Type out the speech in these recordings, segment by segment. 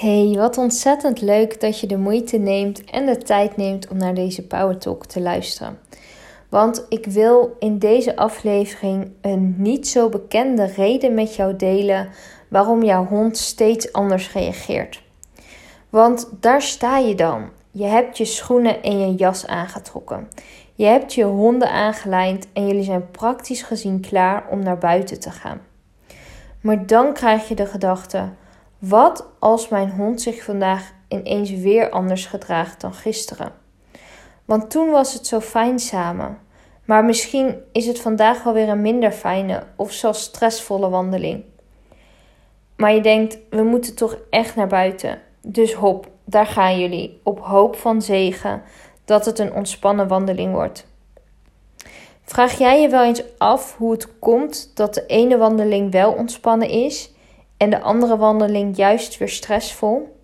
Hey, wat ontzettend leuk dat je de moeite neemt en de tijd neemt om naar deze Power Talk te luisteren. Want ik wil in deze aflevering een niet zo bekende reden met jou delen waarom jouw hond steeds anders reageert. Want daar sta je dan. Je hebt je schoenen en je jas aangetrokken. Je hebt je honden aangelijnd en jullie zijn praktisch gezien klaar om naar buiten te gaan. Maar dan krijg je de gedachte: wat als mijn hond zich vandaag ineens weer anders gedraagt dan gisteren? Want toen was het zo fijn samen. Maar misschien is het vandaag wel weer een minder fijne of zelfs stressvolle wandeling. Maar je denkt, we moeten toch echt naar buiten. Dus hop, daar gaan jullie, op hoop van zegen dat het een ontspannen wandeling wordt. Vraag jij je wel eens af hoe het komt dat de ene wandeling wel ontspannen is en de andere wandeling juist weer stressvol?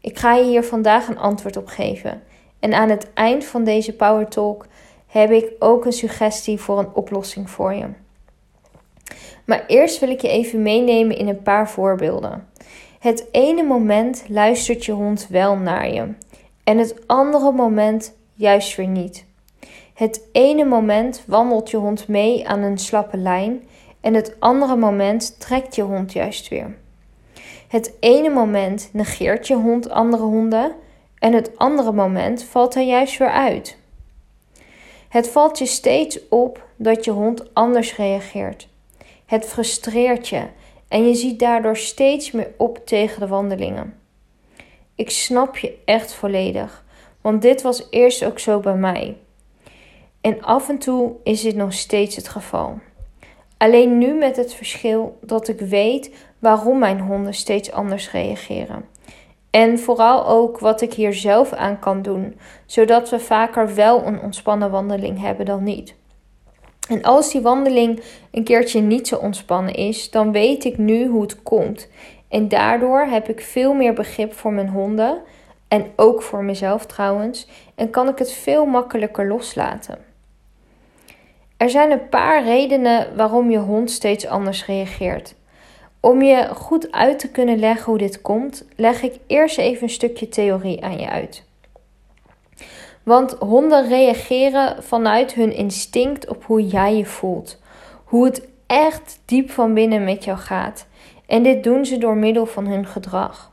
Ik ga je hier vandaag een antwoord op geven. En aan het eind van deze Power Talk heb ik ook een suggestie voor een oplossing voor je. Maar eerst wil ik je even meenemen in een paar voorbeelden. Het ene moment luistert je hond wel naar je en het andere moment juist weer niet. Het ene moment wandelt je hond mee aan een slappe lijn en het andere moment trekt je hond juist weer. Het ene moment negeert je hond andere honden en het andere moment valt hij juist weer uit. Het valt je steeds op dat je hond anders reageert. Het frustreert je en je ziet daardoor steeds meer op tegen de wandelingen. Ik snap je echt volledig, want dit was eerst ook zo bij mij. En af en toe is dit nog steeds het geval. Alleen nu met het verschil dat ik weet waarom mijn honden steeds anders reageren. En vooral ook wat ik hier zelf aan kan doen, zodat we vaker wel een ontspannen wandeling hebben dan niet. En als die wandeling een keertje niet zo ontspannen is, dan weet ik nu hoe het komt. En daardoor heb ik veel meer begrip voor mijn honden en ook voor mezelf trouwens, en kan ik het veel makkelijker loslaten. Er zijn een paar redenen waarom je hond steeds anders reageert. Om je goed uit te kunnen leggen hoe dit komt, leg ik eerst even een stukje theorie aan je uit. Want honden reageren vanuit hun instinct op hoe jij je voelt. Hoe het echt diep van binnen met jou gaat. En dit doen ze door middel van hun gedrag.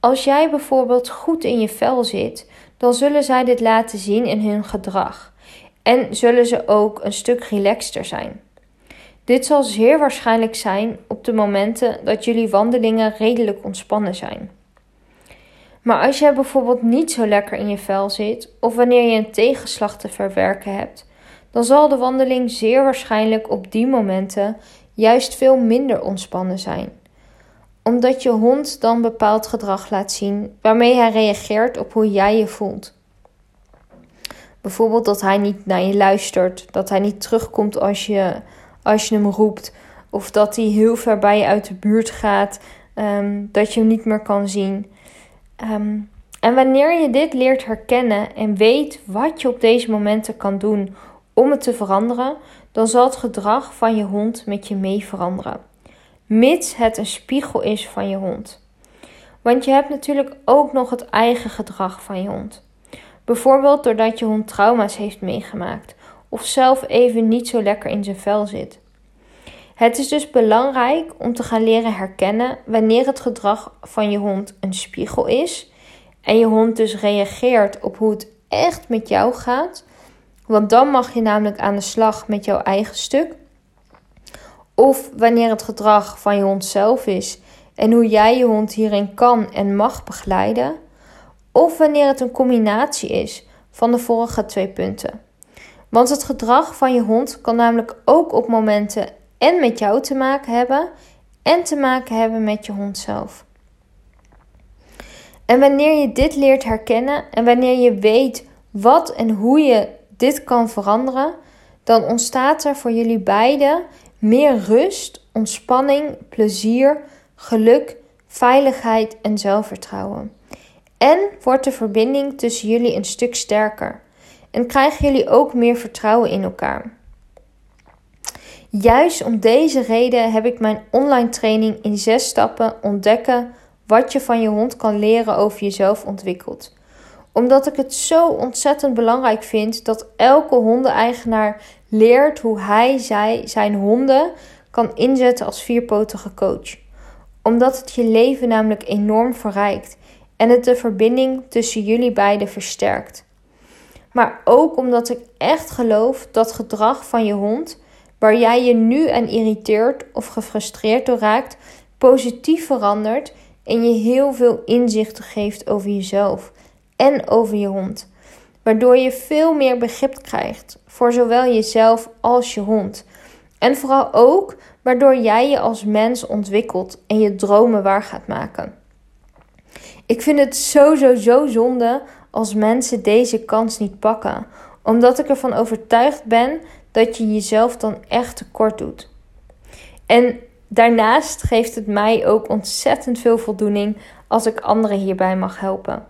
Als jij bijvoorbeeld goed in je vel zit, dan zullen zij dit laten zien in hun gedrag. En zullen ze ook een stuk relaxter zijn. Dit zal zeer waarschijnlijk zijn op de momenten dat jullie wandelingen redelijk ontspannen zijn. Maar als jij bijvoorbeeld niet zo lekker in je vel zit of wanneer je een tegenslag te verwerken hebt, dan zal de wandeling zeer waarschijnlijk op die momenten juist veel minder ontspannen zijn. Omdat je hond dan bepaald gedrag laat zien waarmee hij reageert op hoe jij je voelt. Bijvoorbeeld dat hij niet naar je luistert, dat hij niet terugkomt als je, als je hem roept, of dat hij heel ver bij je uit de buurt gaat, ehm, dat je hem niet meer kan zien. Ehm, en wanneer je dit leert herkennen en weet wat je op deze momenten kan doen om het te veranderen, dan zal het gedrag van je hond met je mee veranderen. Mits het een spiegel is van je hond. Want je hebt natuurlijk ook nog het eigen gedrag van je hond. Bijvoorbeeld doordat je hond trauma's heeft meegemaakt of zelf even niet zo lekker in zijn vel zit. Het is dus belangrijk om te gaan leren herkennen wanneer het gedrag van je hond een spiegel is en je hond dus reageert op hoe het echt met jou gaat. Want dan mag je namelijk aan de slag met jouw eigen stuk. Of wanneer het gedrag van je hond zelf is en hoe jij je hond hierin kan en mag begeleiden. Of wanneer het een combinatie is van de vorige twee punten. Want het gedrag van je hond kan namelijk ook op momenten en met jou te maken hebben en te maken hebben met je hond zelf. En wanneer je dit leert herkennen en wanneer je weet wat en hoe je dit kan veranderen, dan ontstaat er voor jullie beiden meer rust, ontspanning, plezier, geluk, veiligheid en zelfvertrouwen. En wordt de verbinding tussen jullie een stuk sterker. En krijgen jullie ook meer vertrouwen in elkaar. Juist om deze reden heb ik mijn online training in zes stappen ontdekken wat je van je hond kan leren over jezelf ontwikkelt. Omdat ik het zo ontzettend belangrijk vind dat elke hondeneigenaar leert hoe hij zij, zijn honden kan inzetten als vierpotige coach. Omdat het je leven namelijk enorm verrijkt en het de verbinding tussen jullie beiden versterkt. Maar ook omdat ik echt geloof dat gedrag van je hond, waar jij je nu aan irriteert of gefrustreerd door raakt, positief verandert en je heel veel inzichten geeft over jezelf en over je hond. Waardoor je veel meer begrip krijgt voor zowel jezelf als je hond. En vooral ook waardoor jij je als mens ontwikkelt en je dromen waar gaat maken. Ik vind het zo, zo, zo zonde als mensen deze kans niet pakken, omdat ik ervan overtuigd ben dat je jezelf dan echt tekort doet. En daarnaast geeft het mij ook ontzettend veel voldoening als ik anderen hierbij mag helpen.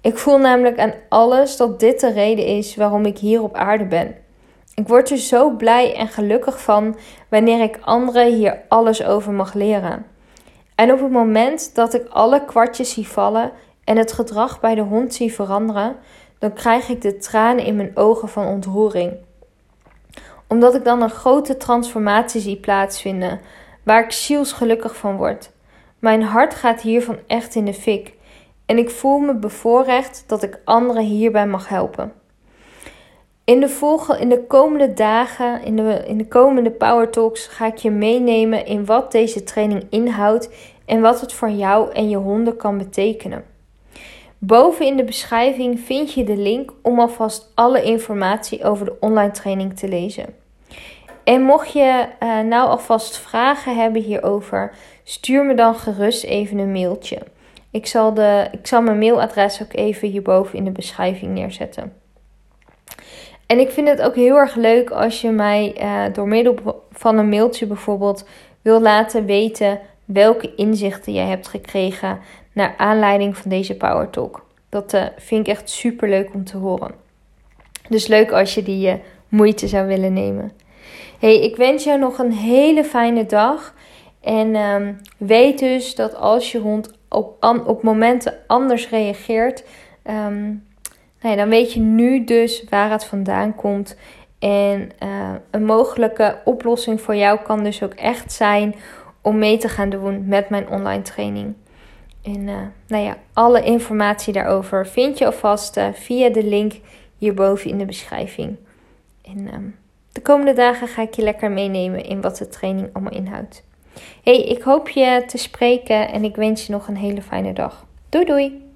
Ik voel namelijk aan alles dat dit de reden is waarom ik hier op aarde ben. Ik word er zo blij en gelukkig van wanneer ik anderen hier alles over mag leren. En op het moment dat ik alle kwartjes zie vallen en het gedrag bij de hond zie veranderen, dan krijg ik de tranen in mijn ogen van ontroering. Omdat ik dan een grote transformatie zie plaatsvinden, waar ik zielsgelukkig van word. Mijn hart gaat hiervan echt in de fik en ik voel me bevoorrecht dat ik anderen hierbij mag helpen. In de, volgende, in de komende dagen, in de, in de komende Power Talks, ga ik je meenemen in wat deze training inhoudt en wat het voor jou en je honden kan betekenen. Boven in de beschrijving vind je de link om alvast alle informatie over de online training te lezen. En mocht je uh, nou alvast vragen hebben hierover, stuur me dan gerust even een mailtje. Ik zal, de, ik zal mijn mailadres ook even hierboven in de beschrijving neerzetten. En ik vind het ook heel erg leuk als je mij uh, door middel van een mailtje bijvoorbeeld wil laten weten welke inzichten jij hebt gekregen naar aanleiding van deze Power Talk. Dat uh, vind ik echt super leuk om te horen. Dus leuk als je die uh, moeite zou willen nemen. Hey, ik wens jou nog een hele fijne dag. En um, weet dus dat als je hond op, op momenten anders reageert, um, nou ja, dan weet je nu dus waar het vandaan komt. En uh, een mogelijke oplossing voor jou kan dus ook echt zijn om mee te gaan doen met mijn online training. En uh, nou ja, alle informatie daarover vind je alvast uh, via de link hierboven in de beschrijving. En um, de komende dagen ga ik je lekker meenemen in wat de training allemaal inhoudt. Hey, ik hoop je te spreken en ik wens je nog een hele fijne dag. Doei doei!